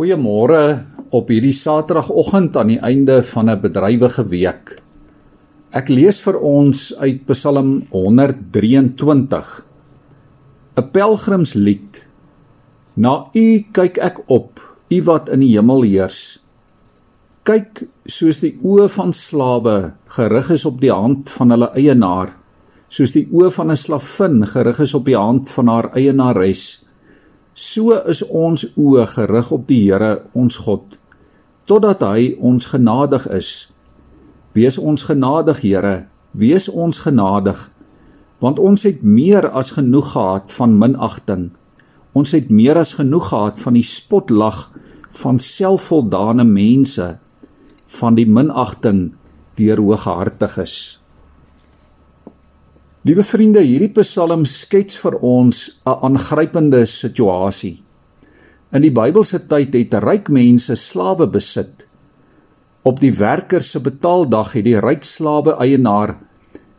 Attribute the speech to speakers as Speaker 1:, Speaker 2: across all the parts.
Speaker 1: Goeiemôre op hierdie Saterdagoggend aan die einde van 'n bedrywige week. Ek lees vir ons uit Psalm 123. 'n Pelgrimslied. Na U kyk ek op, U wat in die hemel heers. Kyk soos die oë van slawe gerig is op die hand van hulle eienaar, soos die oë van 'n slavin gerig is op die hand van haar eienares So is ons oë gerig op die Here, ons God, totdat hy ons genadig is. Wees ons genadig, Here, wees ons genadig, want ons het meer as genoeg gehad van minagting. Ons het meer as genoeg gehad van die spotlag van selfvoldane mense, van die minagting deur hooghartiges. Liewe vriende, hierdie Psalm skets vir ons 'n aangrypende situasie. In die Bybelse tyd het ryk mense slawe besit. Op die werker se betaaldag het die ryk slawe eienaar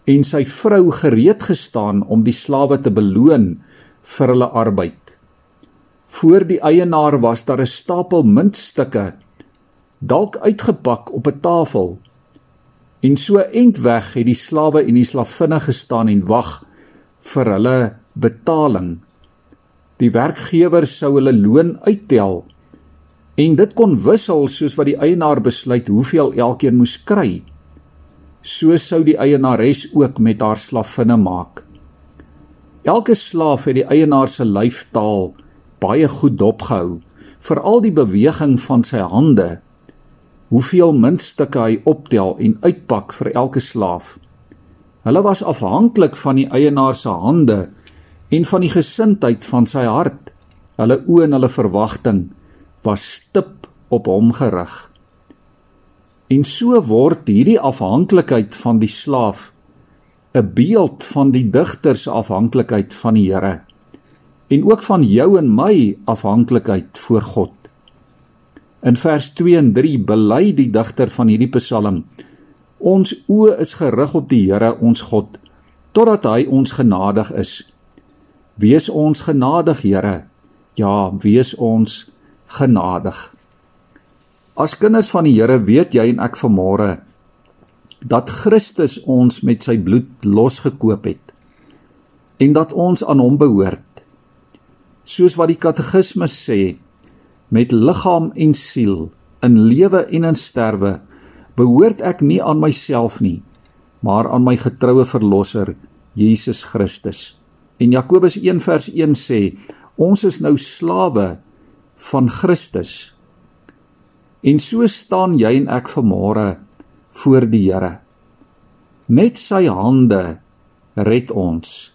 Speaker 1: en sy vrou gereed gestaan om die slawe te beloon vir hulle arbeid. Voor die eienaar was daar 'n stapel muntstukke dalk uitgepak op 'n tafel En so end weg het die slawe en die slavinne gestaan en wag vir hulle betaling. Die werkgewer sou hulle loon uittel en dit kon wissel soos wat die eienaar besluit hoeveel elkeen moes kry. So sou die eienares ook met haar slavinne maak. Elke slaaf het die eienaar se lyfstaal baie goed dopgehou, veral die beweging van sy hande hoeveel muntstukke hy optel en uitpak vir elke slaaf. Hulle was afhanklik van die eienaar se hande en van die gesindheid van sy hart. Hulle oë en hulle verwagting was stip op hom gerig. En so word hierdie afhanklikheid van die slaaf 'n beeld van die digter se afhanklikheid van die Here en ook van jou en my afhanklikheid voor God. In vers 2 en 3 bely die digter van hierdie Psalm: Ons oë is gerig op die Here, ons God, totdat hy ons genadig is. Wees ons genadig, Here. Ja, wees ons genadig. As kinders van die Here weet jy en ek vanmôre dat Christus ons met sy bloed losgekoop het en dat ons aan hom behoort. Soos wat die katekismes sê, met liggaam en siel in lewe en in sterwe behoort ek nie aan myself nie maar aan my getroue verlosser Jesus Christus. En Jakobus 1 vers 1 sê ons is nou slawe van Christus. En so staan jy en ek vanmôre voor die Here. Net sy hande red ons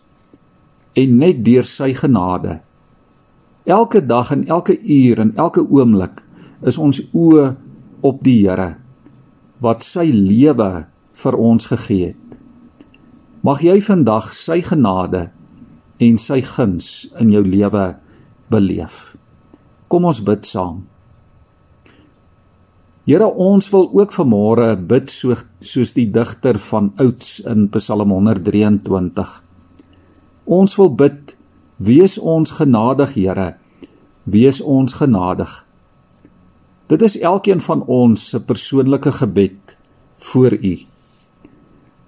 Speaker 1: en net deur sy genade Elke dag en elke uur en elke oomblik is ons oë op die Here wat sy lewe vir ons gegee het. Mag jy vandag sy genade en sy guns in jou lewe beleef. Kom ons bid saam. Here, ons wil ook vanmôre bid so soos die digter van ouds in Psalm 123. Ons wil bid Wees ons genadig, Here. Wees ons genadig. Dit is elkeen van ons se persoonlike gebed voor U.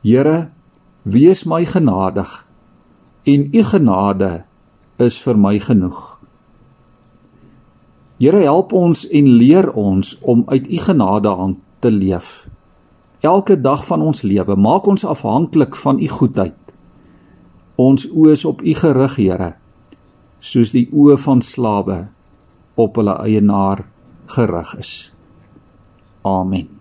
Speaker 1: Here, wees my genadig en U genade is vir my genoeg. Here, help ons en leer ons om uit U genade aan te leef. Elke dag van ons lewe maak ons afhanklik van U goedheid. Ons oë is op U gerig, Here, soos die oë van slawe op hulle eienaar gerig is. Amen.